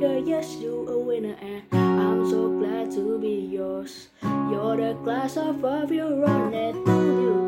yes, you a winner, and I'm so glad to be yours. You're the glass of love you run it, you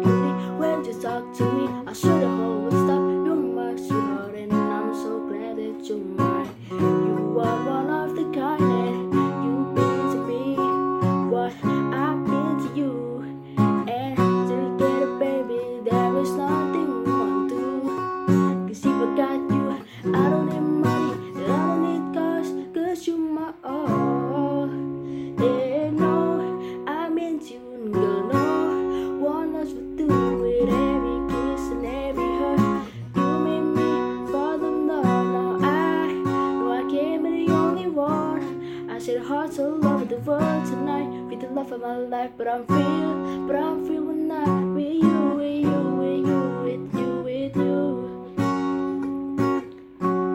said hearts all over the world tonight with the love of my life, but I'm feel, but I'm feeling not with you, with you, with you, with you, with you.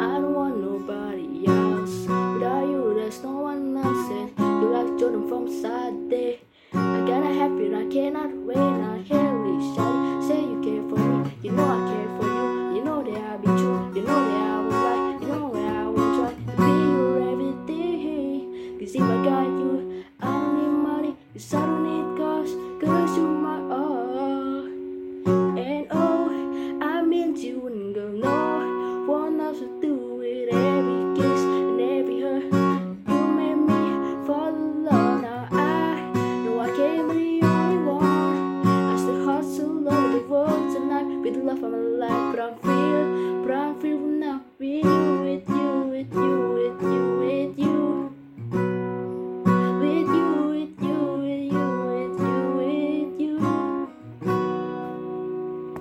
I don't want nobody else. Without you, there's no one else. And you like Jordan from Saturday. I gotta have it, I cannot wait. I can't if I got you, I don't need money. Cause I don't need cars, cause you're my all. And oh, I meant you and girl, no one else would do it. Every kiss and every hurt, you made me fall in love. Now I know I can't be the only one. I still hustle over the world tonight with the love of my life, but I'm feel, but I'm now with